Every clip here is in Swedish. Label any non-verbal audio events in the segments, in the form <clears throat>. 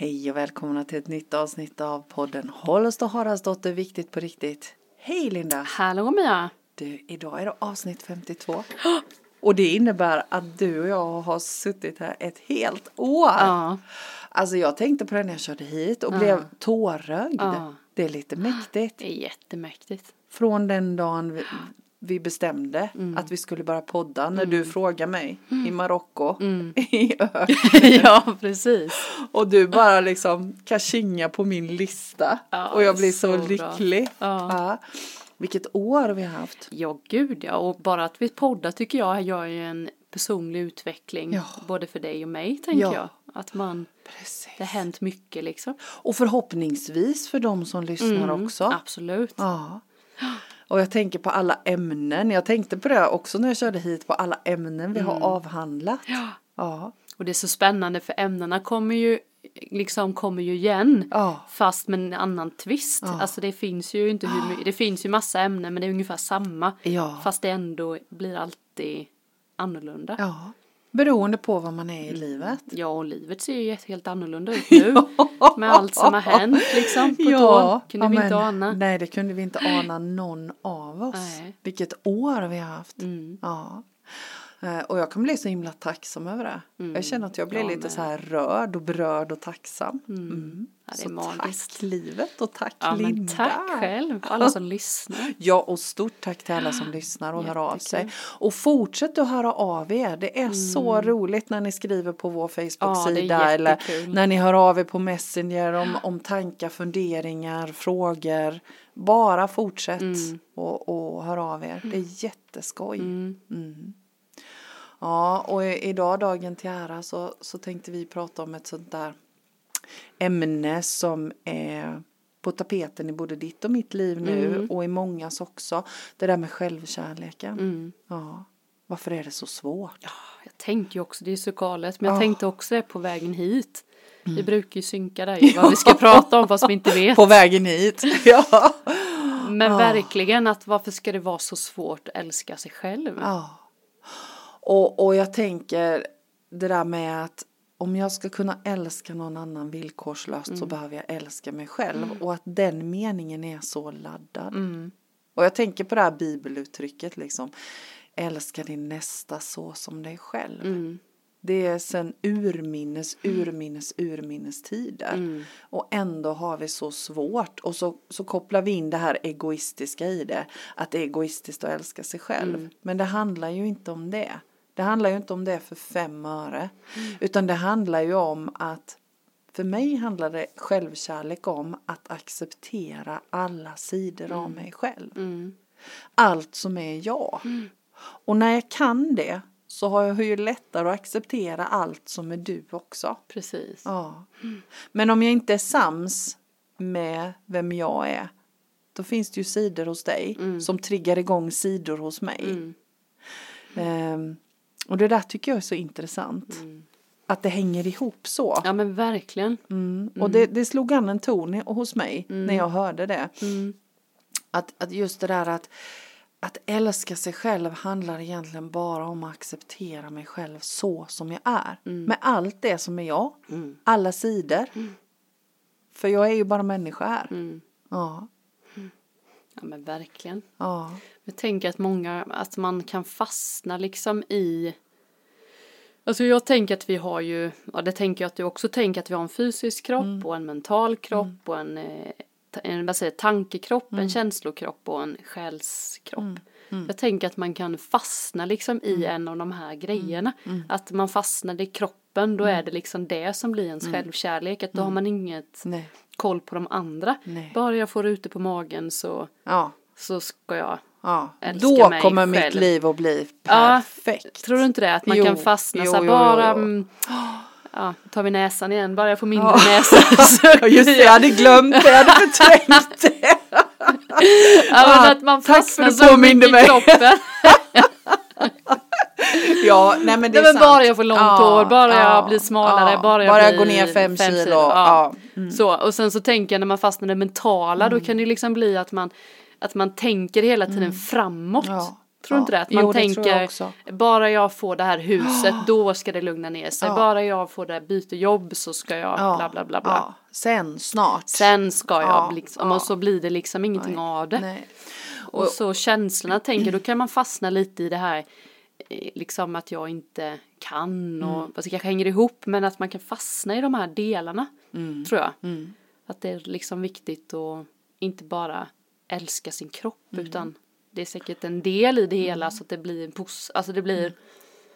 Hej och välkomna till ett nytt avsnitt av podden Holst och Haraldsdotter Viktigt på riktigt. Hej Linda! Hallå Mia! Du, idag är det avsnitt 52. Och det innebär att du och jag har suttit här ett helt år. Ja. Alltså jag tänkte på det när jag körde hit och blev tårögd. Ja. Det är lite mäktigt. Det är jättemäktigt. Från den dagen vi, vi bestämde Mm. att vi skulle börja podda när du frågade mig i Marocko Mm. <laughs> i öknen. <laughs> ja, precis. Och du bara liksom kashinga på min lista. Ja, och jag blir så, så lycklig. Ja. Vilket år vi har haft. Ja, gud ja. Och bara att vi poddar tycker jag gör ju en personlig utveckling. Ja. Både för dig och mig, tänker Ja. jag. Att man, Precis. det har hänt mycket liksom. Och förhoppningsvis för de som lyssnar Mm, också. Absolut. Ja. <gasps> Och jag tänker på alla ämnen. Jag tänkte på det också när jag körde hit på alla ämnen vi har avhandlat. Mm. Ja. Ja. Och det är så spännande för ämnena kommer ju liksom kommer ju igen. Ja. Fast med en annan twist. Ja. Alltså det finns ju inte hur mycket, det finns ju massa ämnen men det är ungefär samma. Ja. Fast det ändå blir alltid annorlunda. Ja. Ja. Beroende på vad man är i livet. och livet ser ju helt annorlunda ut nu. <laughs> med allt som har hänt liksom på år. Kunde vi men- inte ana. Nej, det kunde vi inte ana någon av oss. Nej. Vilket år vi har haft. Mm. Ja. Eh, Och jag kan bli så himla tacksam över det. Jag känner att jag blir Jag lite med. så här rörd och berörd och tacksam. Mm. Ja, det är så magiskt. tack livet och tack Ja men Linda. tack själv och alla som lyssnar. <laughs> Ja och stort tack till alla som lyssnar och hör av sig. Och fortsätt att höra av er. Det är så roligt när ni skriver på vår Ja, Facebook-sida eller när ni hör av er på Messenger om, om tankar, funderingar, frågor. Bara fortsätt och, och hör av er. Det är jätteskoj. Mm. Ja, och i- idag dagen till ära så, så tänkte vi prata om ett sånt där ämne som är på tapeten i både ditt och mitt liv nu och i mångas också. Det där med självkärleken. Mm. Ja. Varför är det så svårt? Ja, jag tänkte ju också, det är så galet, men jag tänkte också det på vägen hit. Vi brukar ju synka där <laughs> ju, vad vi ska prata om fast vi inte vet. På vägen hit. <laughs> ja. Men verkligen att varför ska det vara så svårt att älska sig själv? ja. Och, och jag tänker det där med att om jag ska kunna älska någon annan villkorslöst så behöver jag älska mig själv. Och att den meningen är så laddad. Och jag tänker på det här bibeluttrycket liksom. Älska din nästa så som dig själv. Det är sen urminnes, urminnes, urminnes tider. Och ändå har vi så svårt. Och så, så kopplar vi in det här egoistiska i det. Att det är egoistiskt att älska sig själv. Men det handlar ju inte om det. Det handlar ju inte om det för fem öre. Utan det handlar ju om att för mig handlar det självkärlek om att acceptera alla sidor av mig själv. Allt som är jag. Och när jag kan det så har jag ju lättare att acceptera allt som är du också. Precis. Ja. Men om jag inte är sams med vem jag är då finns det ju sidor hos dig som triggar igång sidor hos mig. Ehm, och det där tycker jag är så intressant. Att det hänger ihop så. Ja men verkligen. Mm. Och det, det slog an en ton hos mig när jag hörde det. Mm. Att, att just det där att, att älska sig själv handlar egentligen bara om att acceptera mig själv så som jag är. Med allt det som är jag. Alla sidor. För jag är ju bara människa här. Ja. Ja men verkligen. Ja. Jag tänker att många, att man kan fastna liksom i Alltså jag tänker att vi har ju, ja det tänker jag att du också tänker att vi har en fysisk kropp och en mental kropp och en, eh, en vad säger, tankekropp, en känslokropp och en själskropp. Jag tänker att man kan fastna liksom i en av de här grejerna. Att man fastnar i kroppen, då är det liksom det som blir ens självkärlek. Att då har man inget Nej. koll på de andra. Nej. Bara jag får ute på magen så, Ja. så ska jag ja. Älska Då mig kommer mitt liv att bli Ja, perfekt. Tror du inte det? Att man Jo, kan fastna jo, så här, jo, bara, jo, mm, ja, tar vi näsan igen, bara jag får mindre näsa. så <laughs> Ja, just det, jag hade glömt det, jag hade förträngt <laughs> det. ja, men att man fastnar så mycket i kroppen. <laughs> Ja, nej men Nej, men bara jag får långt hår, bara jag ja, blir smalare, ja, bara jag bara jag går ner fem, kilo. Ja. Ja. Så, och sen så tänker jag när man fastnar i det mentala, Mm. då kan det liksom bli att man, att man tänker hela tiden framåt. Ja. Tror du inte det? Att man jo, jag tänker, också. bara jag får det här huset, <gasps> då ska det lugna ner sig. Ja. Bara jag får det här byte jobb så ska jag Ja, bla bla bla bla. Ja. Sen snart. Sen ska jag, Ja, liksom, ja. och så blir det liksom ingenting Nej, av det. Nej. Och så känslorna tänker, då kan man fastna lite i det här, liksom att jag inte kan och, Mm. det kanske hänger ihop, men att man kan fastna i de här delarna, Mm. tror jag. Mm. Att det är liksom viktigt att inte bara älska sin kropp, Mm. utan det är säkert en del i det hela så att det blir en pos, alltså det blir,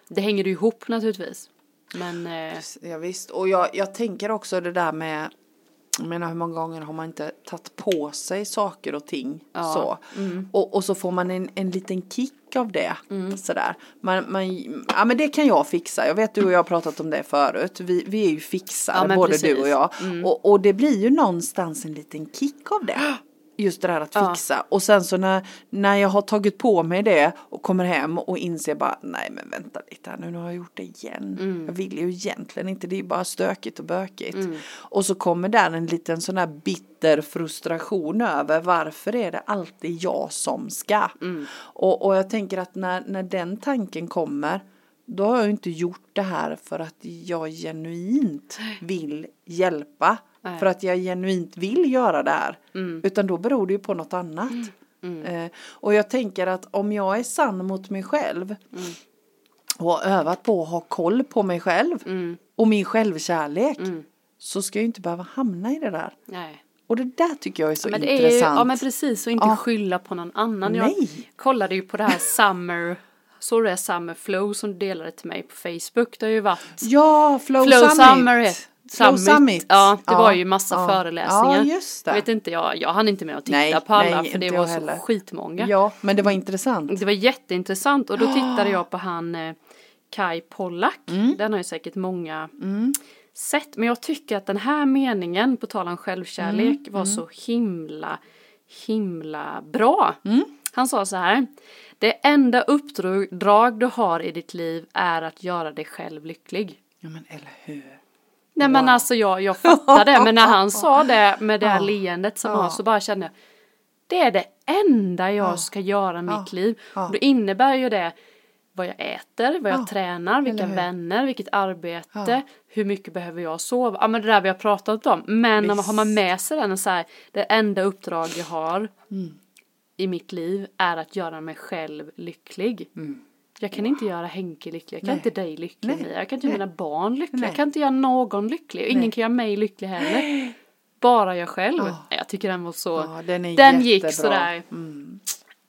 det hänger ihop naturligtvis. Men, eh, Ja, visst. Och jag, jag tänker också det där med jag menar hur många gånger har man inte tagit på sig saker och ting Ja. så. Och, och så får man en, en liten kick av det. Sådär. Man, man, ja men det kan jag fixa. Jag vet du och jag har pratat om det förut. Vi, vi är ju fixare Ja, både precis. du och jag. Och, och det blir ju någonstans en liten kick av det. <gasps> Just det där att Ja. fixa. Och sen så när, när jag har tagit på mig det och kommer hem och inser bara nej men vänta lite här nu, nu har jag gjort det igen. Mm. Jag vill ju egentligen inte, det är bara stökigt och bökigt. Och så kommer där en liten sån här bitter frustration över varför är det alltid jag som ska. Mm. Och, och jag tänker att när, när den tanken kommer då har jag inte gjort det här för att jag genuint vill hjälpa. Nej. För att jag genuint vill göra det här. Mm. Utan då beror det ju på något annat. Eh, och jag tänker att om jag är sann mot mig själv Mm. och har övat på att ha koll på mig själv mm, och min självkärlek mm, så ska jag ju inte behöva hamna i det där. nej. Och det där tycker jag är så det är ju, intressant. ja men precis och inte Ja. skylla på någon annan. Jag Nej. kollade ju på det här Summer, så det är Summer Flow som du delade till mig på Facebook. Det har ju varit Ja, Flow, Flow Summit. Summer, Summit. Summit. Ja, det var ju massa ja. föreläsningar. Ja, just det. Jag vet inte, jag, jag hann inte med att titta Nej, på alla nej, för det var så heller. skitmånga. Ja, men det var intressant. Det var jätteintressant och då <gasps> tittade jag på han eh, Kai Pollak. Mm. Den har ju säkert många sett. Men jag tycker att den här meningen, på tal om självkärlek, Mm, var så himla, himla bra. Mm. Han sa så här. Det enda uppdrag du har i ditt liv är att göra dig själv lycklig. Ja, men eller hur. Nej men Wow. alltså jag, jag fattar det, men när han sa det med det här leendet som var så bara kände jag det är det enda jag ska göra i mitt liv. Och då innebär ju det vad jag äter, vad jag Ja. tränar, vilka vänner, vilket arbete, Ja. hur mycket behöver jag sova. Ja men det där vi har pratat om. Men när man, har man med sig den och så här, det enda uppdrag jag har Mm. i mitt liv är att göra mig själv lycklig. Jag kan inte göra Henke lycklig, jag kan Nej. inte dig lycklig, Nej. Jag kan inte göra mina barn lyckliga, Nej. jag kan inte göra någon lycklig, och ingen kan göra mig lycklig heller. <gasps> Bara jag själv. Ja. Jag tycker den var så, Ja, den den gick sådär. Mm.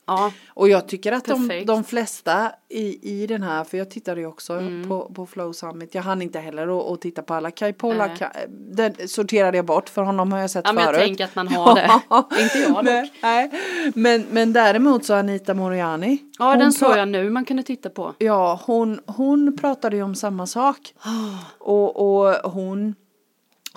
Ja, Och jag tycker att de, de flesta i, i den här, för jag tittade ju också Mm. på, på Flow Summit, jag hann inte heller att, titta på alla. Kai Pollak, den sorterade jag bort för honom har jag sett ja men förut. jag tänker att man har det. <laughs> inte jag men, nej. men, men däremot så Anita Moriani. Ja den såg jag nu man kunde titta på. Ja, hon, hon pratade ju om samma sak. Och, och hon,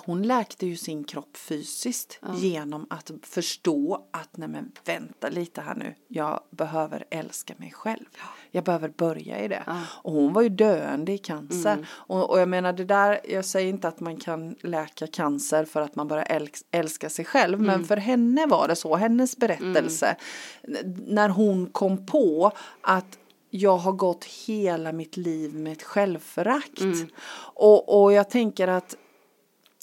hon läkte ju sin kropp fysiskt genom att förstå att nej men vänta lite här nu, jag behöver älska mig själv. Jag behöver börja i det. Och hon var ju döende i cancer. Mm. Och, och jag menar det där, jag säger inte att man kan läka cancer för att man bara älsk, älskar sig själv. Mm. Men för henne var det så, hennes berättelse. N- När hon kom på att jag har gått hela mitt liv med ett självförakt. Mm. Och, och jag tänker att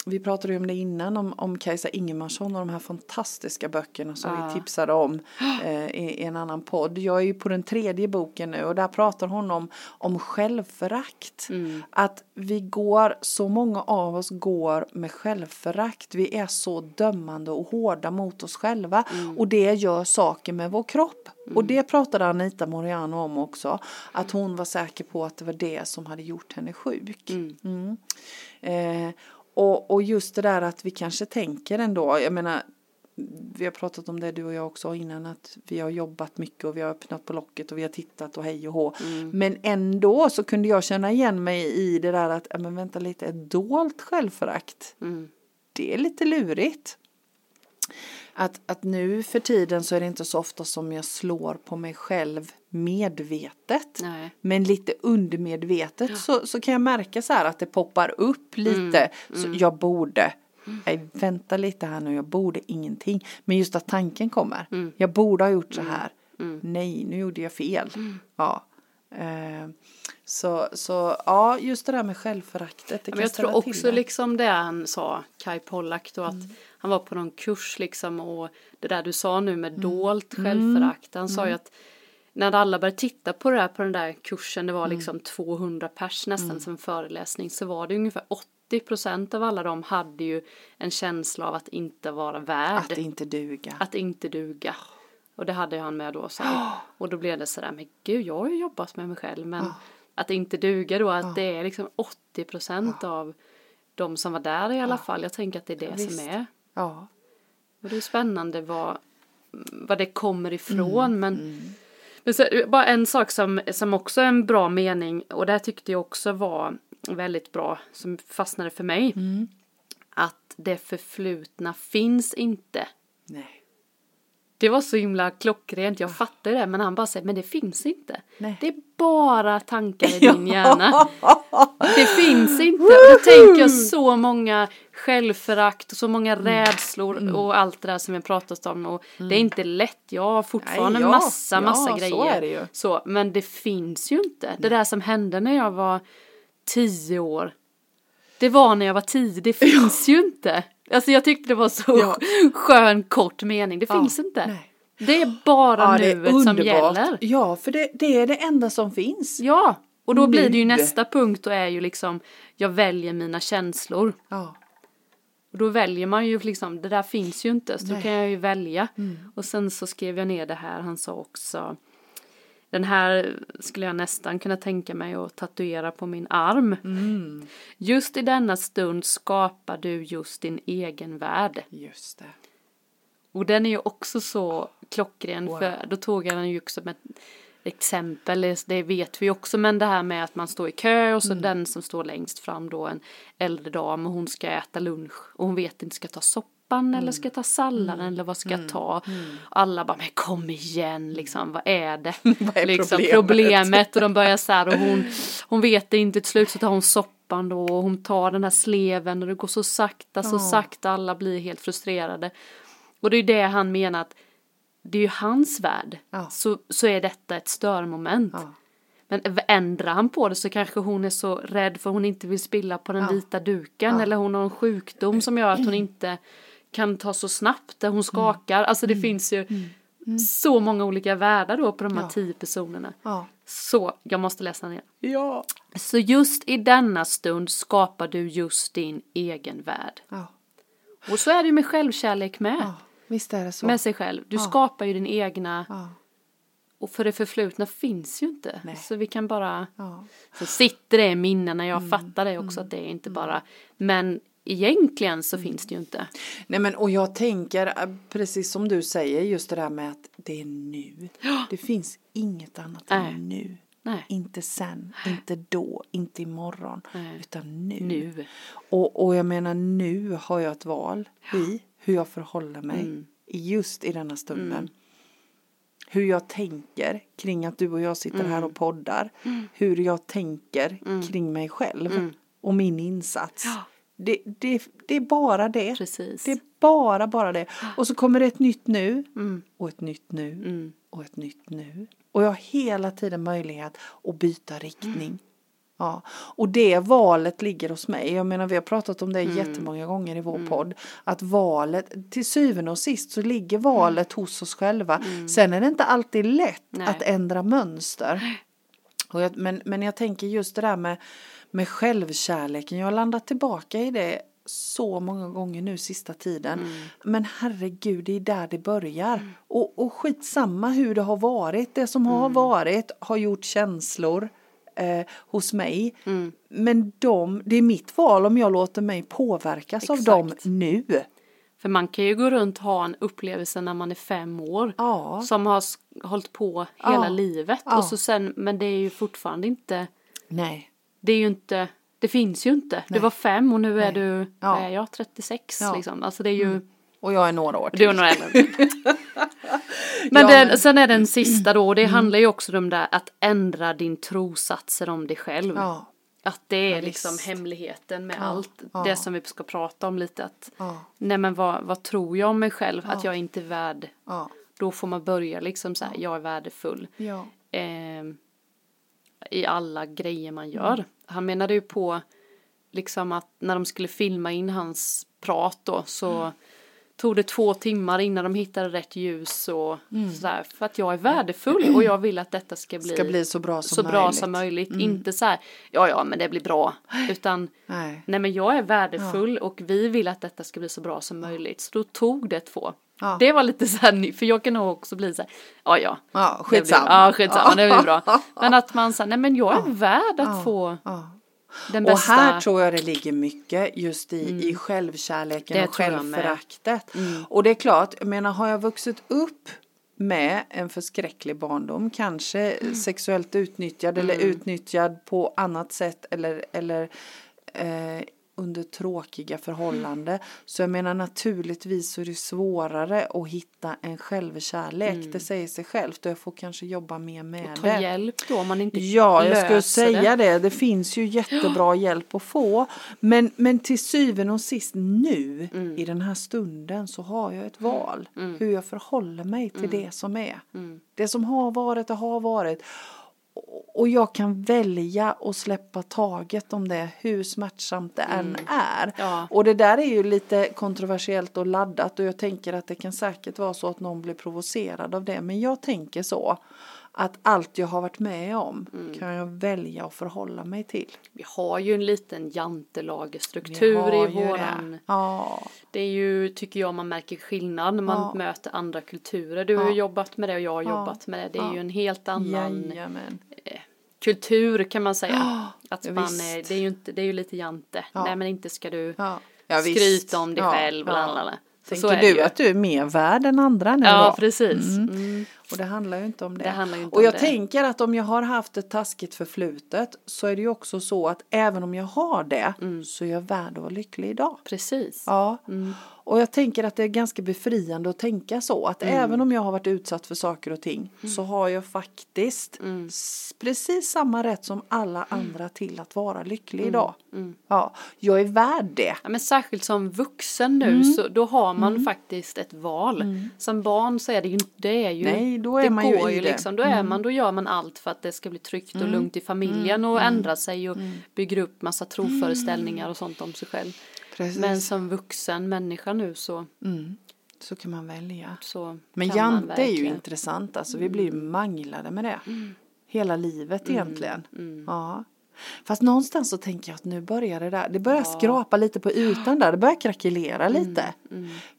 vi pratade ju om det innan om, om Kajsa Ingemarsson och de här fantastiska böckerna som Ja. vi tipsade om <gasps> eh, i, i en annan podd. Jag är ju på den tredje boken nu och där pratar hon om, om självförakt. Mm. Att vi går, så många av oss går med självförakt. Vi är så dömande och hårda mot oss själva Mm. och det gör saker med vår kropp. Och det pratade Anita Moriano om också. Att hon var säker på att det var det som hade gjort henne sjuk. Mm. Eh, och, och just det där att vi kanske tänker ändå, jag menar vi har pratat om det du och jag också innan att vi har jobbat mycket och vi har öppnat på locket och vi har tittat och hej och hå. Men ändå så kunde jag känna igen mig i det där att, men vänta lite, ett dolt självförakt. Mm. Det är lite lurigt. Att, att nu för tiden så är det inte så ofta som jag slår på mig själv medvetet. Nej. Men lite undermedvetet så, så kan jag märka så här att det poppar upp Mm. lite. Så jag borde. Nej, vänta lite här nu, jag borde ingenting. Men just att tanken kommer. Mm. Jag borde ha gjort så här. Nej, nu gjorde jag fel. Ja. Eh, så, så ja, just det där med självföraktet. Det Men kan jag tror också liksom det han sa, Kai Pollak då, att Mm. Han var på någon kurs liksom och det där du sa nu Mm. med dolt självförakt. Han sa ju att när alla började titta på det här på den där kursen, det var Mm. liksom 200 pers nästan som en föreläsning, så var det ungefär 80 procent av alla dem hade ju en känsla av att inte vara värd. Att inte duga. Att inte duga. Och det hade han med då. Så här. Och då blev det sådär, men gud jag har ju jobbat med mig själv. Men att inte duga då, att det är liksom 80 procent av de som var där i alla fall. Jag tänker att det är det Visst. som är. Ja. Och det är spännande vad, vad det kommer ifrån. Mm, Men, men så, bara en sak som, som också är en bra mening. Och det tyckte jag också var väldigt bra. Som fastnade för mig. Mm. Att det förflutna finns inte. Nej. Det var så himla klockrent, jag fattar det, men han bara säger, men det finns inte. Nej. Det är bara tankar i <laughs> din hjärna. <laughs> Det finns inte. Och då tänker jag så många självförakt och så många Mm. rädslor och allt det där som vi pratat om. Och det är inte lätt, jag har fortfarande Nej, ja, massa, massa ja, så grejer. är det ju. Så, men det finns ju inte. Det där som hände när jag var tio år. Det var när jag var tio, det finns ju inte. Alltså jag tyckte det var så Ja. skön kort mening, det finns inte. nej. Det är bara Ja, det är nuet som gäller. Ja, för det, det är det enda som finns. Ja, och då blir det ju nästa punkt och är ju liksom jag väljer mina känslor. Ja. Och då väljer man ju liksom, det där finns ju inte, så då kan jag ju välja. Mm. Och sen så skrev jag ner det här, han sa också den här skulle jag nästan kunna tänka mig att tatuera på min arm. Mm. Just i denna stund skapar du just din egen värld. Just det. Och den är ju också så klockren Wow. för då tog jag den ju också som ett exempel, det- vet vi också, men det här med att man står i kö och så Mm. den som står längst fram då en äldre dam och hon ska äta lunch och hon vet inte, ska ta soppan eller ska jag ta salladen eller vad ska jag ta? Alla bara, men kom igen liksom, vad är det? <laughs> Vad är liksom, problemet? problemet? Och de börjar så här och hon, hon vet det inte, till slut så tar hon soppan då och hon tar den här sleven och det går så sakta, så Ja. sakta, alla blir helt frustrerade. Och det är det han menar att det är ju hans värld. Ja. Så, så är detta ett störmoment. Ja. Men ändrar han på det så kanske hon är så rädd för hon inte vill spilla på den Ja. vita duken. Eller hon har en sjukdom som gör att hon inte kan ta så snabbt. Där hon skakar. Alltså det finns ju så många olika världar då på de här tio personerna. Så jag måste läsa ner. Ja. Så just i denna stund skapar du just din egen värld. Och så är det ju med självkärlek med. Ja. Visst är det så. Med sig själv. Du Ja. skapar ju din egna Ja. och för det förflutna finns ju inte. Nej. Så vi kan bara, Ja. så sitter det i minnena, jag Mm. fattar det också att det är inte bara, men egentligen så finns det ju inte. Nej men och jag tänker äh, precis som du säger just det där med att det är nu. Det finns inget annat Nej. än nu. Nej. Inte sen, inte då, inte imorgon. Nej. Utan nu. Nu. Och, och jag menar nu har jag ett val i hur jag förhåller mig Mm. just i denna stunden. Hur jag tänker kring att du och jag sitter här Mm. och poddar. Hur jag tänker kring mig själv och min insats. Ja. Det, det, det är bara det. Precis. Det är bara, bara det. Och så kommer det ett nytt nu Mm. och ett nytt nu Mm. och ett nytt nu. Och jag har hela tiden möjlighet att byta riktning. Ja, och det valet ligger hos mig. Jag menar vi har pratat om det jättemånga gånger i vår podd. Att valet, till syvende och sist så ligger valet hos oss själva. Sen är det inte alltid lätt Nej. att ändra mönster. Och jag, men, men jag tänker just det där med, med självkärleken. Jag har landat tillbaka i det så många gånger nu sista tiden. Men herregud, det är där det börjar. Och, och skitsamma hur det har varit. Det som har varit har gjort känslor eh, hos mig. Men de, det är mitt val om jag låter mig påverkas av dem Exakt. nu. För man kan ju gå runt och ha en upplevelse när man är fem år. Ja. Som har hållit på hela Ja. livet. Ja. Och så sen, men det är ju fortfarande inte, Nej. det är ju inte, det finns ju inte. Du Nej. var fem och nu är Nej. du, Ja. vad är jag, 36 Ja. liksom. Alltså det är ju, Och jag är några år Du är några äldre. <laughs> Men Ja, den, sen är den sista då, det handlar ju också om det att ändra din trosatser om dig själv. Ja. Att det är Ja, liksom visst. hemligheten med allt det som vi ska prata om lite. Att, nej men vad, vad tror jag om mig själv? Att jag inte är värd då får man börja liksom så här, jag är värdefull. Eh, I alla grejer man gör. Han menade ju på liksom att när de skulle filma in hans prat då så tog det två timmar innan de hittade rätt ljus och sådär. För att jag är värdefull och jag vill att detta ska bli, Ska bli så bra som så bra möjligt. som möjligt. Inte så här, ja ja men det blir bra. Utan Nej. nej men jag är värdefull och vi vill att detta ska bli så bra som möjligt. Så då tog det två. Ja. Det var lite så här, för jag kan nog också bli så här, ja ja. Ja, blir- skitsamma. Ja skitsamma, det blir bra. <laughs> Men att man säger, nej men jag är värd att få Den Och bästa. här tror jag det ligger mycket just i, i självkärleken Det och självföraktet. Och det är klart, jag menar har jag vuxit upp med en förskräcklig barndom, kanske sexuellt utnyttjad eller utnyttjad på annat sätt eller, eller eh, under tråkiga förhållanden. Så jag menar naturligtvis så är det svårare att hitta en självkärlek. Det säger sig självt och jag får kanske jobba mer med Ta det. hjälp då om man inte Ja, jag skulle säga det. det. finns ju jättebra hjälp att få. Men, men till syvende och sist nu Mm. i den här stunden så har jag ett val. Hur jag förhåller mig till Mm. det som är. Det som har varit och har varit. Och- jag kan välja att släppa taget om det hur smärtsamt det än är. Mm. Ja. Och det där är ju lite kontroversiellt och laddat och jag tänker att det kan säkert vara så att någon blir provocerad av det. Men jag tänker så att allt jag har varit med om Mm. kan jag välja att förhålla mig till. Vi har ju en liten jantelagerstruktur har i våran. Det. Ja, Det är ju, tycker jag, man märker skillnad när man Ja. möter andra kulturer. Du har Ja. jobbat med det och jag har jobbat med det. Det är ju en helt annan jajamän. kultur kan man säga. Att man, visst. det är ju inte, det är ju lite jante. Ja. Nej men inte ska du skryta om dig själv. ja. lalala. Så, Tänker så du att du är mer värd än andra nu Ja då? precis. Mm. Mm. Och det handlar ju inte om det. Det inte och om jag det. tänker att om jag har haft ett taskigt förflutet så är det ju också så att även om jag har det Mm. så är jag värd att vara lycklig idag. Precis. Ja, Mm. och jag tänker att det är ganska befriande att tänka så att Mm. även om jag har varit utsatt för saker och ting så har jag faktiskt Mm. precis samma rätt som alla andra till att vara lycklig idag. Mm. Ja, jag är värd det. Ja, men särskilt som vuxen nu Mm. så då har man faktiskt ett val. Som barn så är det ju det är ju, Nej, då är det man ju går ju det. liksom, då är man, då gör man allt för att det ska bli tryggt och lugnt i familjen och ändra sig och bygger upp massa troföreställningar och sånt om sig själv. Precis. Men som vuxen människa nu så, Mm. Så kan man välja. så Men Jante är ju intressant, alltså vi blir manglade med det. Hela livet egentligen. Mm. Ja. Fast någonstans så tänker jag att nu börjar det där, det börjar skrapa lite på ytan där, det börjar krackelera Mm. lite.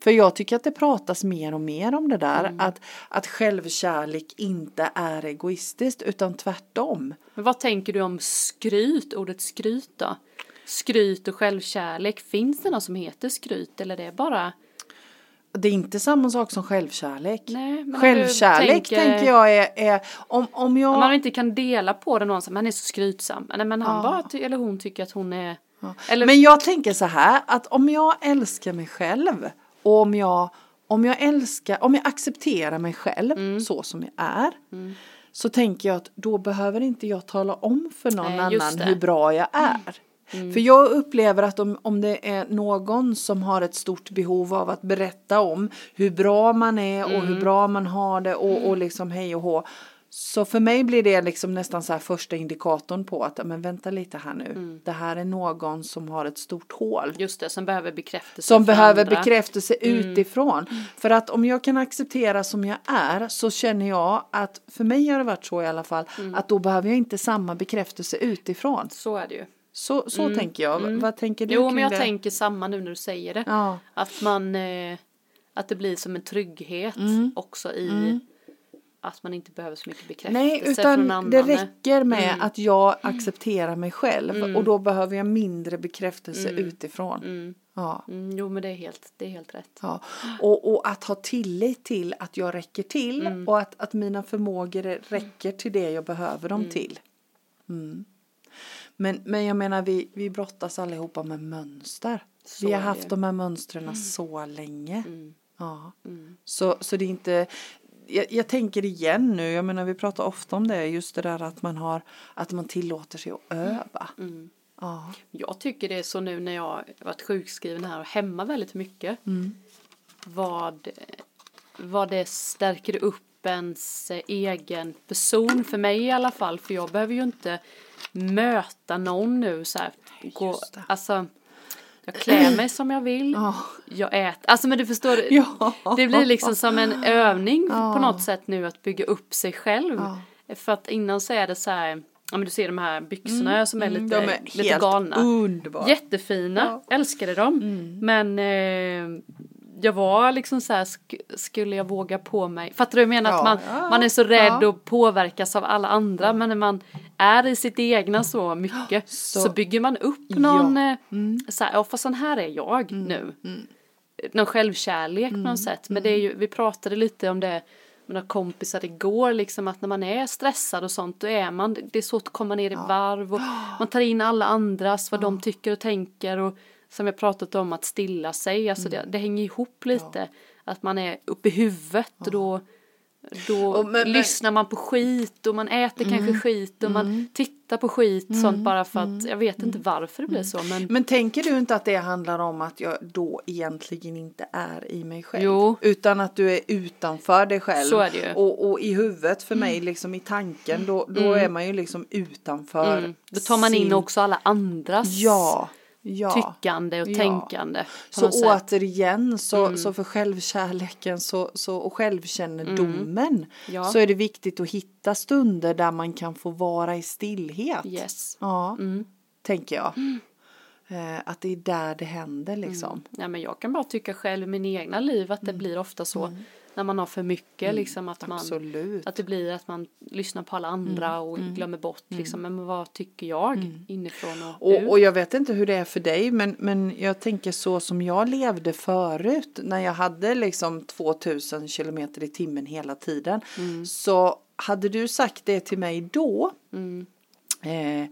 För jag tycker att det pratas mer och mer om det där, Mm. att, att självkärlek inte är egoistiskt utan tvärtom. Men vad tänker du om skryt, ordet skryt då? Skryt och självkärlek, finns det något som heter skryt eller det är bara Det är inte samma sak som självkärlek. Nej, Självkärlek tänker- tänker jag är, är om, om jag... Om man inte kan dela på det någon som, han är så skrytsam. Nej men han Ja. bara, eller hon tycker att hon är, Ja. eller Men jag tänker så här att om jag älskar mig själv och om jag, om jag älskar, om jag accepterar mig själv Mm. så som jag är så tänker jag att då behöver inte jag tala om för någon Nej, annan. Mm. hur bra jag är. För jag upplever att om, om det är någon som har ett stort behov av att berätta om hur bra man är och Mm. hur bra man har det och, och liksom hej och hå. Så för mig blir det liksom nästan så här första indikatorn på att men vänta lite här nu. Mm. Det här är någon som har ett stort hål. just det, som behöver bekräftelse Som behöver andra. bekräftelse Mm. utifrån. För att om jag kan acceptera som jag är så känner jag att för mig har det varit så i alla fall Mm. att då behöver jag inte samma bekräftelse utifrån. Så är det ju. Så, så tänker jag. Vad tänker du Mm. Jo men jag det? tänker samma nu när du säger det. Ja. Att man, eh, att det blir som en trygghet Mm. också i att man inte behöver så mycket bekräftelse Nej, utan det räcker med Mm. att jag accepterar mig själv och då behöver jag mindre bekräftelse Mm. utifrån. Mm. Ja. Mm, jo men det är helt, det är helt rätt. Ja. Och, och att ha tillit till att jag räcker till Mm. och att, att mina förmågor räcker till det jag behöver dem till. Mm. Men, men jag menar vi, vi brottas allihopa med mönster. Så vi har haft det. de här mönstren så länge. Mm. Ja. Mm. Så, så det är inte jag, jag tänker igen nu, jag menar vi pratar ofta om det, just det där att man har, att man tillåter sig att öva. Mm. Ja. Jag tycker det är så nu när jag varit sjukskriven här och hemma väldigt mycket. Mm. Vad, vad det stärker upp ens eh, egen person, för mig i alla fall, för jag behöver ju inte möta någon nu så här. Gå, alltså, jag klär mig <clears throat> som jag vill, Ja. jag äter, alltså men du förstår, Ja. det blir liksom som en övning Ja. på något sätt nu att bygga upp sig själv. Ja. För att innan så är det så här, ja men du ser de här byxorna som är Mm, lite, de är lite galna. underbara. Jättefina, älskade dem. Men eh, jag var liksom så här, sk- skulle jag våga på mig? Fattar du vad jag menar? Ja, Att man, ja, man är så rädd ja. och påverkas av alla andra. Men när man är i sitt egna så mycket <gasps> Så- så, bygger man upp någon, Ja. eh, så här, ja fast sån här är jag nu. Någon självkärlek på något sätt. Men det är ju, vi pratade lite om det med några kompisar igår, liksom att när man är stressad och sånt, då är man, det är svårt att komma ner i varv och <gasps> man tar in alla andras, vad de tycker och tänker och som jag pratat om att stilla sig, alltså det, det hänger ihop lite, att man är uppe i huvudet och då då Och men- lyssnar man på skit och man äter kanske skit och man tittar på skit sånt bara för att jag vet inte varför det blir så men Men tänker du inte att det handlar om att jag då egentligen inte är i mig själv? Jo. Utan att du är utanför dig själv. Så är det ju. Och, och i huvudet för mig, liksom i tanken, då, då är man ju liksom utanför. mm, då tar man in sin- också alla andras Ja, ja. tyckande och Ja. tänkande. Så något sätt. Mm. återigen så, så för självkärleken så, så, och självkännedomen Mm. Så är det viktigt att hitta stunder där man kan få vara i stillhet. Yes. Ja, Mm. tänker jag. Eh, att det är där det händer liksom. Ja, men jag kan bara tycka själv i min egna liv att det blir ofta så när man har för mycket liksom att man att det blir att man lyssnar på alla andra och glömmer bort liksom. Men vad tycker jag inifrån och. Och, och jag vet inte hur det är för dig men, men jag tänker så som jag levde förut när jag hade liksom 2000 kilometer i timmen hela tiden. Så hade du sagt det till mig då Mm. eh,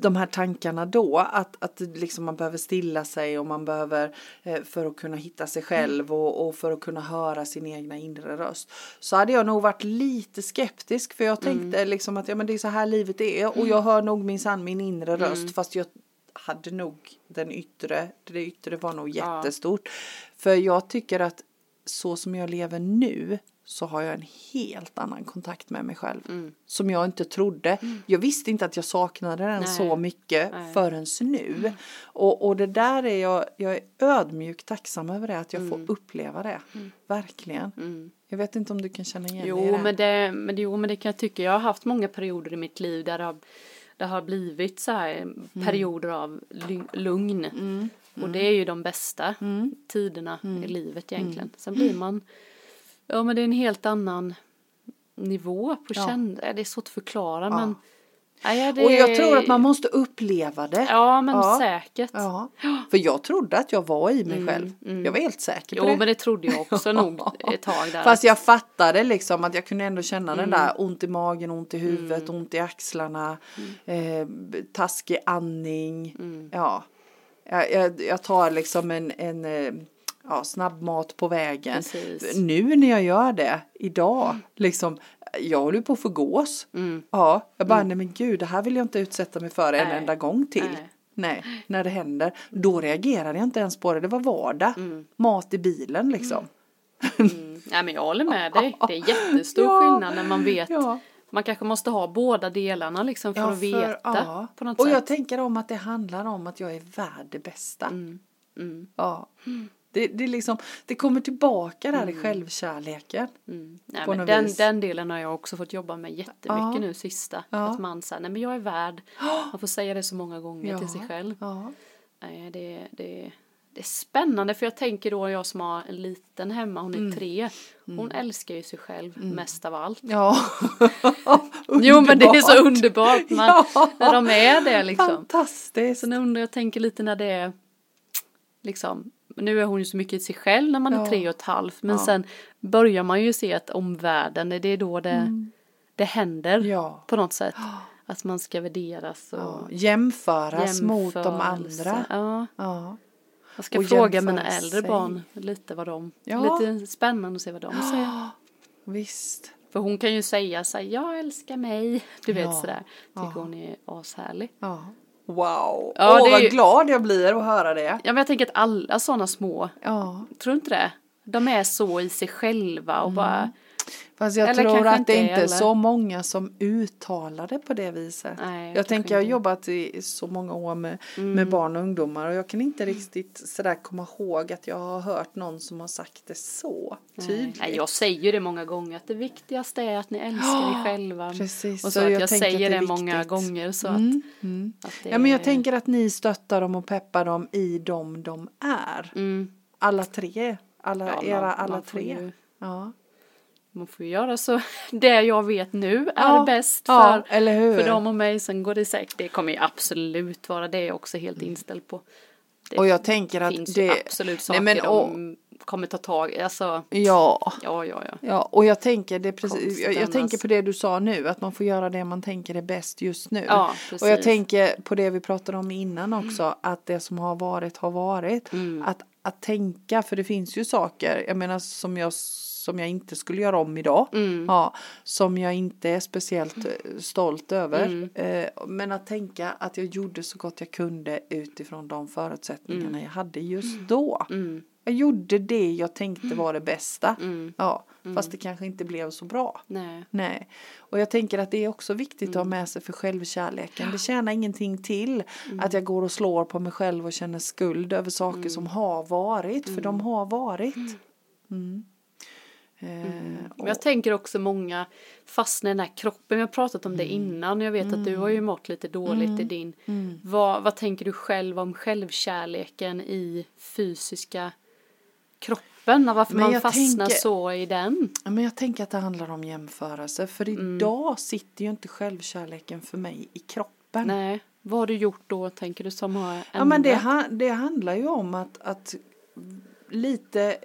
de här tankarna då att, att liksom man behöver stilla sig och man behöver eh, för att kunna hitta sig själv och, och för att kunna höra sin egna inre röst så hade jag nog varit lite skeptisk för jag tänkte liksom att ja men det är så här livet är och jag hör nog minsann min inre röst fast jag hade nog den yttre, det yttre var nog Ja. jättestort. För jag tycker att så som jag lever nu så har jag en helt annan kontakt med mig själv. Som jag inte trodde. Jag visste inte att jag saknade den Nej. så mycket Nej. förrän nu. Och, och det där är jag, jag är ödmjukt tacksam över det, att jag får uppleva det. Verkligen. Mm. Jag vet inte om du kan känna igen dig i Jo det. men det, men det, jo men det kan jag tycka. Jag har haft många perioder i mitt liv där det har, det har blivit så här perioder av lugn. Och det är ju de bästa tiderna i livet egentligen. Sen blir man, ja men det är en helt annan nivå på Ja. det är svårt att förklara men. Nej, det, Och jag tror att man måste uppleva det. Ja men Ja. säkert. Ja. För jag trodde att jag var i mig själv. Jag var helt säker på Jo det. men det trodde jag också nog <laughs> ett tag där. Fast jag fattade liksom att jag kunde ändå känna Mm. den där ont i magen, ont i huvudet, ont i axlarna, Mm. eh, taskig andning. Ja, jag, jag, jag tar liksom en, en eh, ja, snabbmat på vägen. Precis. Nu när jag gör det, idag, liksom, jag håller på att få gås. Mm. Ja, jag bara, nej men gud, det här vill jag inte utsätta mig för en enda gång till. Nej. Nej, när det händer. Då reagerade jag inte ens på det, det var vardag. Mm. Mat i bilen liksom. Mm. Nej men jag håller med dig. <laughs> Det är jättestor Ja. skillnad när man vet. Ja. Man kanske måste ha båda delarna liksom för Ja, att veta ja. på något Och sätt. jag tänker om att det handlar om att jag är värd det bästa. Mm. Mm. Ja. Det, det, liksom, det kommer tillbaka där i självkärleken. Mm. Nej, men den, vis. den delen har jag också fått jobba med jättemycket Ja. nu sista. Ja. Att man säger, nej men jag är värd. <gasps> Man får säga det så många gånger till sig själv. Ja. Nej, det, det, det är spännande för jag tänker då jag som har en liten hemma, hon är Mm. tre. Hon älskar ju sig själv mest av allt. ja. <laughs> <laughs> Jo men det är så Underbart. man, Ja. när de är det liksom. Fantastiskt. Sen undrar jag, tänker lite när det är liksom, nu är hon ju så mycket i sig själv när man är Ja. tre och ett halvt men Ja. sen börjar man ju se att omvärlden, det är då det, det händer Mm. Ja. på något sätt. Att man ska värderas och Ja. Jämföras mot de andra. Ja, Ja. jag ska Och fråga mina äldre sig. barn lite vad de, lite spännande att se vad de säger. Visst. För hon kan ju säga så här, jag älskar mig, du vet sådär. Tycker hon är ashärlig. Wow. Ja, Åh, är vad ju- glad jag blir att höra det. Ja men jag tänker att alla sådana små, Ja. tror du inte det? de är så i sig själva och bara Fast jag Eller tror att det inte, är eller? så många som uttalar det på det viset. Nej, jag tänker, jag har jobbat i så många år med, Mm. med barn och ungdomar och jag kan inte riktigt sådär komma ihåg att jag har hört någon som har sagt det så tydligt. Nej, jag säger det många gånger att det viktigaste är att ni älskar er själva. Precis, Och så så att jag jag, säger det det, många gånger så Mm, att, mm. att Ja men jag är- tänker att ni stöttar dem och peppar dem i dem de är. Mm, Alla tre. Alla, ja, era man- alla man tre. Ju, Ja. Man får ju göra så <laughs> det jag vet nu är Ja, bäst ja, för, hur? för dem och mig. Sen går det säkert, det kommer ju absolut vara det jag också helt inställd på. Det Och jag tänker att finns det... ju absolut saker Nej, men, de kommer ta tag i. Alltså, Ja. ja, ja, ja. Ja, och jag tänker, det precis, jag, jag tänker på det du sa nu, att man får göra det man tänker är bäst just nu. Ja, och jag precis. tänker på det vi pratade om innan också, att det som har varit har varit. Mm. Att, att tänka, för det finns ju saker, jag menar som jag, som jag inte skulle göra om idag. Mm. Ja, som jag inte är speciellt eh, stolt över. Mm. Eh, men att tänka att jag gjorde så gott jag kunde utifrån de förutsättningarna jag hade just då. Mm. Jag gjorde det jag tänkte var det bästa. Mm. Ja, fast det kanske inte blev så bra. Nej. Nej, och jag tänker att det är också viktigt att Mm. ha med sig för självkärleken. Det tjänar ingenting till att jag går och slår på mig själv och känner skuld över saker Mm. som har varit, för de har varit. Mm. Eh, Men och, jag tänker också många fastnar i den här kroppen. Vi har pratat om det innan. Jag vet att du har ju mått lite dåligt i din. Vad, vad tänker du själv om självkärleken i fysiska kroppen? Och varför Men man fastnar tänker- så i den? Men jag tänker att det handlar om jämförelse, för Mm. idag sitter ju inte självkärleken för mig i kroppen. Nej, vad har du gjort då tänker du som har Ja men det, ändrat? det handlar ju om att, att lite,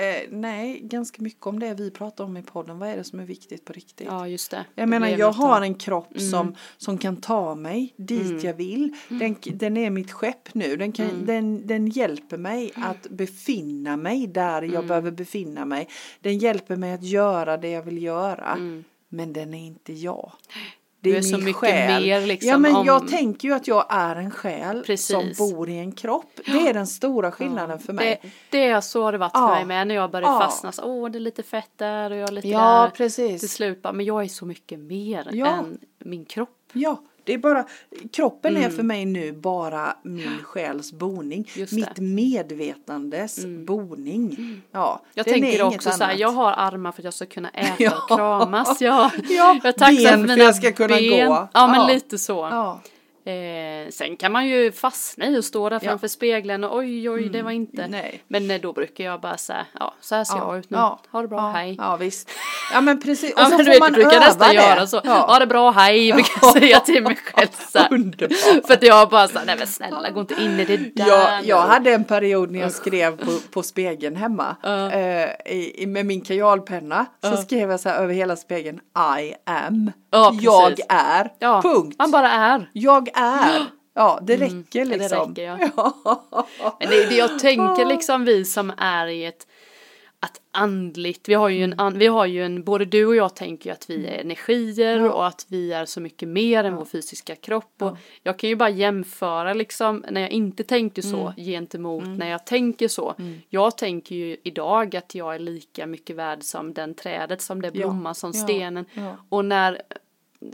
eh, nej, ganska mycket om det vi pratar om i podden. Vad är det som är viktigt på riktigt? Ja just det. Jag menar jag har en kropp Mm. som, som kan ta mig dit jag vill. Den, den är mitt skepp nu. Den, kan, Mm. den, den hjälper mig att befinna mig där Mm. jag behöver befinna mig. Den hjälper mig att göra det jag vill göra. Mm. Men den är inte jag. <laughs> Det är så min mycket själ. mer liksom Ja men om- jag tänker ju att jag är en själ Precis. som bor i en kropp. Det är den stora skillnaden för mig. Det, det är så har det varit Ja. för mig med när jag började Ja. fastna. Så, Åh det är lite fett där och jag är lite Ja där. precis. Till slut bara, men jag är så mycket mer Ja. än min kropp. Ja, det är bara, kroppen Mm. är för mig nu bara min själs boning. Mitt det. Mm. medvetandes boning. Ja, Jag tänker också så här, jag har armar för att jag ska kunna <laughs> äta och kramas. Jag, Ja, jag är tacksam ben för för mina jag ska kunna ben. gå. Ja, men Ja. lite så. Ja, Eh, sen kan man ju fastna i och stå där Ja. framför spegeln och oj, oj, det var inte. nej. Men eh, då brukar jag bara säga, ja, så här ser Ja, jag ut nu. ja, Ha det bra, ja, hej. Ja, visst. Ja, men precis. <laughs> Och Ja, så men du får vet, man brukar öva nästan det. göra så. Ja. Ha det bra, hej, <laughs> brukar jag säga till mig själv så. För att jag bara så nej men snälla gå inte in i det där Jag, jag hade en period när jag skrev på, på spegeln hemma eh, i, med min kajalpenna. Så skrev jag så här över hela spegeln I am. Ja, jag är. ja, Punkt. Man bara är. Jag är. Ja, det räcker Mm, det liksom. räcker, <laughs> Men det det jag tänker liksom vi som är i ett att andligt, vi har ju en, an, vi har ju en, både du och jag tänker ju att vi är energier Ja. och att vi är så mycket mer än vår fysiska kropp och jag kan ju bara jämföra liksom när jag inte tänkte så Mm. gentemot när jag tänker så. Jag tänker ju idag att jag är lika mycket värd som den trädet, som det blomman, som Ja. stenen Ja. och när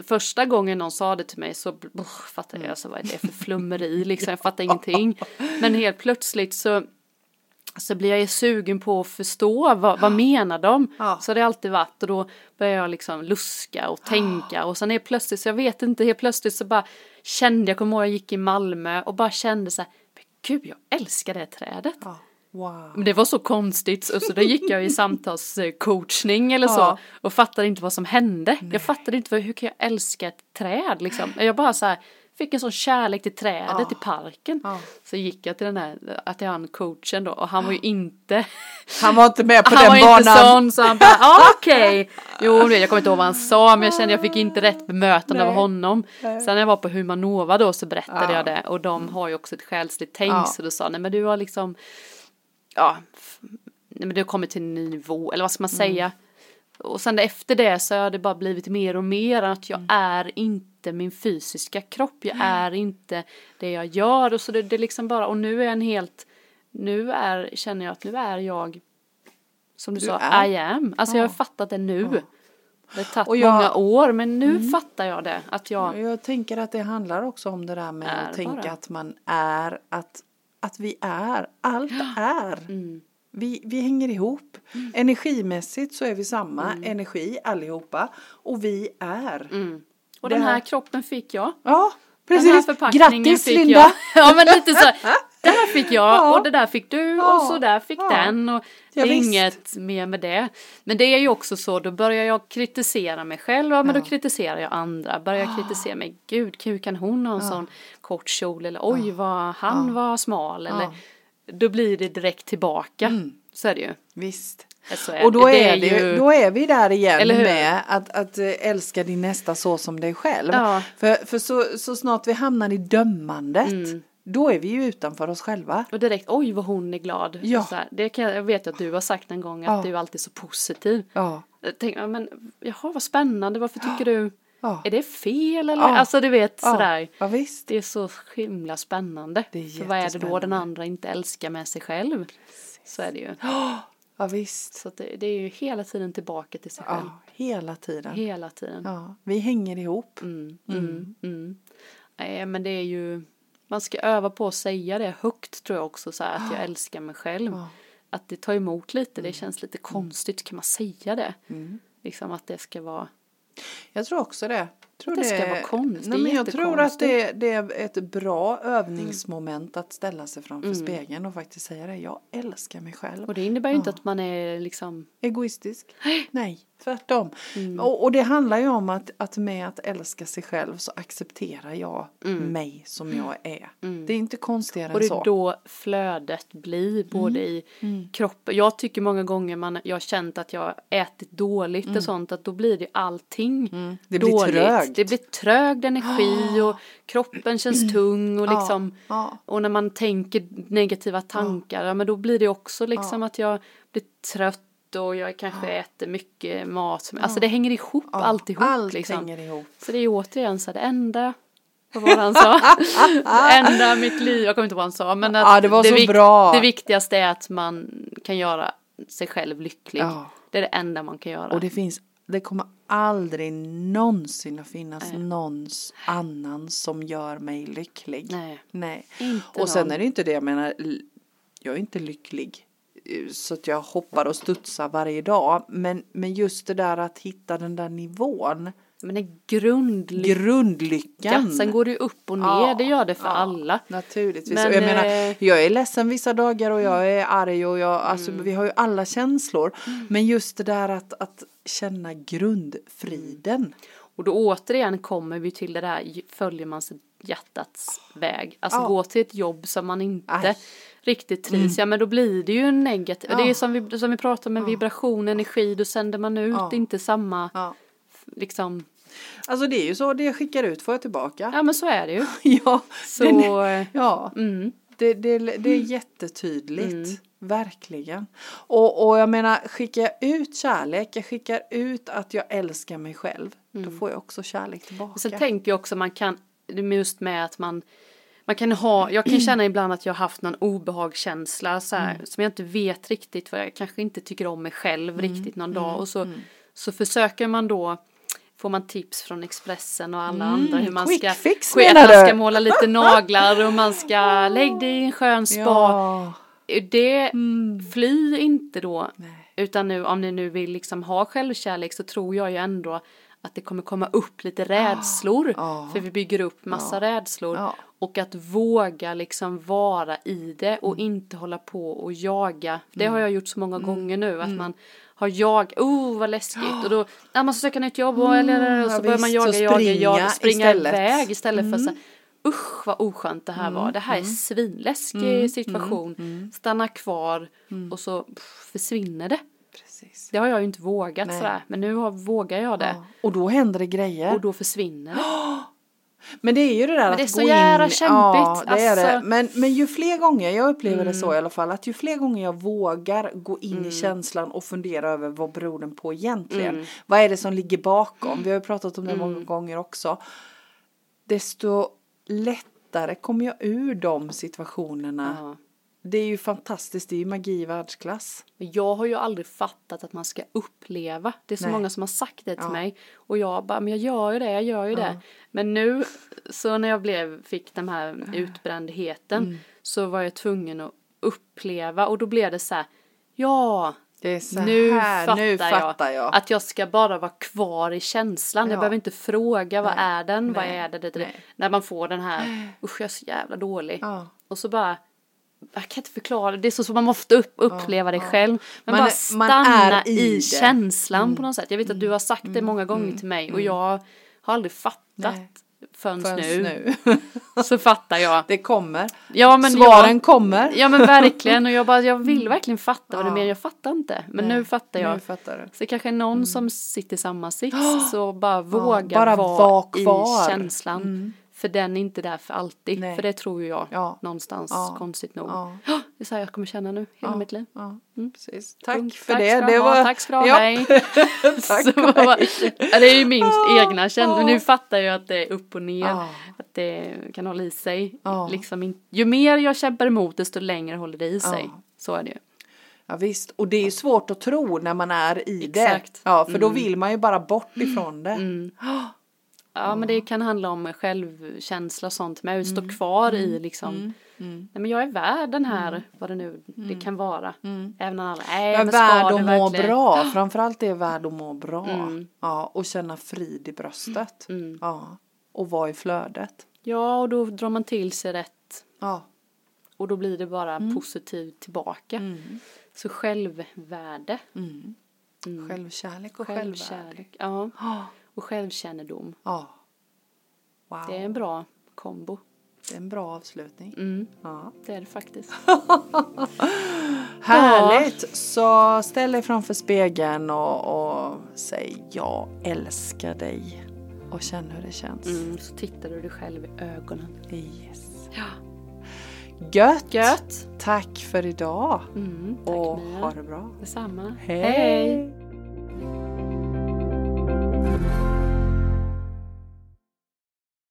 första gången någon sa det till mig så fattade Mm. jag alltså vad är det för flummeri liksom, jag fattar <laughs> ingenting. Men helt plötsligt så så blir jag ju sugen på att förstå vad, vad menar de? Ja. Så har det alltid varit och då börjar jag liksom luska och tänka och sen är plötsligt, så jag vet inte, helt plötsligt så bara kände, jag kommer ihåg jag gick i Malmö och bara kände så här, men gud jag älskar det trädet. Ja. Wow. Men det var så konstigt och så då gick jag i samtalscoachning eller så Ja. och fattade inte vad som hände. Jag fattade inte vad, hur kan jag älska ett träd liksom. Jag bara så här fick en sån kärlek till trädet Ja. i parken. Ja. Så gick jag till den här, att till han coachen då och han var ju inte Han var inte med på han den var banan. inte sån så han bara ah, okej. Jo du vet, jag kommer inte ihåg vad han sa men jag kände jag fick inte rätt bemötande av Nej. honom. Sen när jag var på Humanova då så berättade Ja. jag det och de har ju också ett själsligt tänk Ja. så då sa nej men du har liksom ja nej men du har kommit till en ny nivå eller vad ska man Mm. Och sen efter det så har det bara blivit mer och mer att jag Mm. är inte min fysiska kropp. Jag är inte det jag gör och så det, det liksom bara och nu är en helt nu är känner jag att nu är jag som du, Du sa, är. I am. Alltså Ja. jag har fattat det nu. Ja. Det har tagit jag- Mm. många år men nu fattar jag det. Att jag, Jag tänker att det handlar också om det där med att tänka bara. att man är, att, att vi är, allt är. mm, Vi, vi hänger ihop. Energimässigt så är vi samma energi allihopa och vi är. mm. Och den här här- kroppen fick jag. Ja, Den här precis. förpackningen Grattis fick Linda! jag. <laughs> Ja men lite så. <laughs> Det här fick jag Ja. och det där fick du Ja. och så där fick Ja. den. Och det är inget mer med det. Men det är ju också så, då börjar jag kritisera mig själv, ja men då kritiserar jag andra. Börjar jag kritisera mig, gud hur kan hon ha en sån kort kjol eller oj vad han var smal eller. Då blir det direkt tillbaka. Så är det ju. Visst. Så är Och då det. är, Det det, då är vi där igen med att, att eh, älska din nästa så som dig själv. Ja. För, för så, så snart vi hamnar i dömandet, Mm. då är vi ju utanför oss själva. Och direkt, oj vad hon är glad. Ja. Här, det kan jag, vet att du har sagt en gång att Ja. du är alltid så positiv. Ja. Jag tänkte, ja, men jaha vad spännande, varför tycker du, Ja. är det fel eller? Ja. Alltså du vet Ja. sådär. ja, visst. Det är så himla spännande. Det För vad är det då den andra inte älskar med sig själv? Så är det ju. Ja, visst. Så det, det är ju hela tiden tillbaka till sig själv. Ja, hela tiden. Hela tiden. Ja, vi hänger ihop. Mm, mm, mm. Nej men det är ju, man ska öva på att säga det högt tror jag också så här, att jag älskar mig själv. Ja. Att det tar emot lite, det känns lite konstigt, kan man säga det? Mm. Liksom att det ska vara, jag tror också det. Tror Det ska vara konst, det Nej, men jag tror att det, det är ett bra övningsmoment att ställa sig framför Mm. spegeln och faktiskt säga det. Jag älskar mig själv. och det innebär ju inte Ja. att man är liksom, Egoistisk? <gasps> Nej, tvärtom. Mm. Och, och det handlar ju om att, att med att älska sig själv så accepterar jag mig som jag är. Det är inte konstigare Mm. och det än så. är då flödet blir både i kroppen, jag tycker många gånger man, jag har känt att jag ätit dåligt och sånt, att då blir det allting Mm. Det blir dåligt. trögt. Det blir trögd energi <gasps> och kroppen känns tung och Ja, liksom ja. och när man tänker negativa tankar, ja men då blir det också liksom att jag blir trött och jag kanske äter mycket mat. Alltså det hänger ihop Ja, alltihop allt liksom. hänger ihop. Så det är återigen så här, det enda vad var det han sa? <laughs> det enda mitt liv, jag kommer inte ihåg vad han sa men att Ja, det var så bra. det viktigaste är att man kan göra sig själv lycklig. Ja. Det är det enda man kan göra. Och det finns, det kommer aldrig någonsin att finnas någons annan som gör mig lycklig. Nej. Nej. Inte Och sen någon. är det inte det jag menar, jag är inte lycklig eh, så att jag hoppar och studsar varje dag. Men, men just det där att hitta den där nivån, Men det är grundlycka. grundlyckan. Sen går det ju upp och ner, Ja, det gör det för ja, alla. Naturligtvis. Men, och jag menar, eh, jag är ledsen vissa dagar och jag är arg och jag, alltså Mm. vi har ju alla känslor. Men just det där att, att känna grundfriden. Och då återigen kommer vi till det där, följer man sitt hjärtats väg. Alltså Ja. gå till ett jobb som man inte Aj. Mm. riktigt trivs, ja men då blir det ju en negativ, Ja. det är som vi, som vi pratar med vibration, energi, då sänder man ut Ja. inte samma, Ja. Liksom, Alltså det är ju så, det jag skickar ut får jag tillbaka. ja men så är det ju. <laughs> Ja, Så, den- ja. mm, Det, det, det är jättetydligt. Verkligen. Och, och jag menar, skickar jag ut kärlek, jag skickar ut att jag älskar mig själv, då får jag också kärlek tillbaka. Sen tänker jag också man kan, det just med att man man kan ha, jag kan känna ibland att jag har haft någon obehagskänsla så här, som jag inte vet riktigt för jag kanske inte tycker om mig själv riktigt någon dag och så, så försöker man då får man tips från Expressen och alla andra hur man quick ska, fix, menar man ska måla lite naglar och man ska <laughs> lägg dig i en skön spa. Ja. Det fly inte då. Nej. Utan nu om ni nu vill liksom ha självkärlek så tror jag ju ändå att det kommer komma upp lite rädslor. Ja. För vi bygger upp massa rädslor. Ja. Och att våga liksom vara i det Mm. och inte hålla på och jaga. Det har jag gjort så många gånger nu att man har jag, oh vad läskigt och då, ja, man ska söka nytt jobb och, eller, och så Mm, ja, börjar man jaga, så jaga, jaga, springa istället. Mm. iväg istället för att säga usch vad oskönt det här var, det här är svinläskig Mm. situation, stanna kvar och så pff, försvinner det. Precis. Det har jag ju inte vågat Nej. sådär, men nu har, vågar jag det Ja. Och då händer det grejer. och då försvinner det. <gasps> <gasps> Men det är ju det där att det är så gå jävla in. kämpigt, Ja, det är det. alltså. Mm. Men, men ju fler gånger, jag upplever det så i alla fall, att ju fler gånger jag vågar gå in i känslan och fundera över vad beror den på egentligen. Mm. Vad är det som ligger bakom? Vi har ju pratat om det många gånger också. Desto lättare kommer jag ur de situationerna. Ja. det är ju fantastiskt, det är ju magi i världsklass. Jag har ju aldrig fattat att man ska uppleva. Det är så Nej. många som har sagt det till Ja. mig. Och jag bara, men jag gör ju det, jag gör ju det. Men nu, så när jag blev, fick den här utbrändheten Mm. så var jag tvungen att uppleva och då blev det så här, ja, nu, här, fattar, nu fattar jag, jag. att jag ska bara vara kvar i känslan. Ja. Jag behöver inte fråga vad Nej. är den, vad Nej. är det, det, det. När man får den här, usch jag är så jävla dålig. Ja. Och så bara, jag kan inte förklara, det är så som man måste upp, uppleva det själv. Men Man bara stanna är i, i det. Mm. känslan på något sätt. Jag vet att du har sagt det många gånger till mig och jag har aldrig fattat Nej. förrän, Förrän nu. nu. <laughs> Så fattar jag. Det kommer. Ja, men Svaren jag, kommer. Ja men verkligen och jag bara, jag vill verkligen fatta vad du Ja. menar, jag fattar inte. Men Nej, nu fattar jag. Nu fattar du. Så det kanske är någon som sitter i samma sits <gasps> så bara våga bara vara var i känslan. För den är inte där för alltid. Nej. För det tror ju jag Ja. någonstans Ja. konstigt nog. Ja. Det är så här jag kommer känna nu hela mitt liv. Ja, Mm. Tack Punkt. för Tack det. det var... tack ska du ha. <laughs> Tack Så ja, det är ju min egna känsla. Nu fattar jag att det är upp och ner. Att det kan hålla i sig. Liksom in, ju mer jag kämpar emot desto längre håller det i sig. Ja. Så är det ju. Ja visst, och det är svårt att tro när man är i Exakt. det. Ja, för då vill man ju bara bort ifrån det. Mm. <gasps> Ja men det kan handla om självkänsla och sånt. Men jag Mm. står kvar i liksom. Nej men jag är värd den här, vad det nu det kan vara. Även när alla, nej Jag är men värd att må verkligen? bra, <gasps> framförallt är jag värd att må bra. Mm. Ja, och känna frid i bröstet. Mm. Ja, och vara i flödet. Ja och då drar man till sig rätt. Ja. Och då blir det bara Mm. positivt tillbaka. Så självvärde. Mm. Självkärlek och självvärde. Självkärlek. Ja. <gasps> Ja. Och självkännedom. Ja. Wow. Det är en bra kombo. Det är en bra avslutning. Mm, Ja. det är det faktiskt. <laughs> Härligt! Så ställ dig framför spegeln och, och säg jag älskar dig. Och känn hur det känns. Mm, så tittar du dig själv i ögonen. Yes. Ja. Gött! Gött! Tack för idag! Mm, tack och Mia. ha det bra. Detsamma. Hej.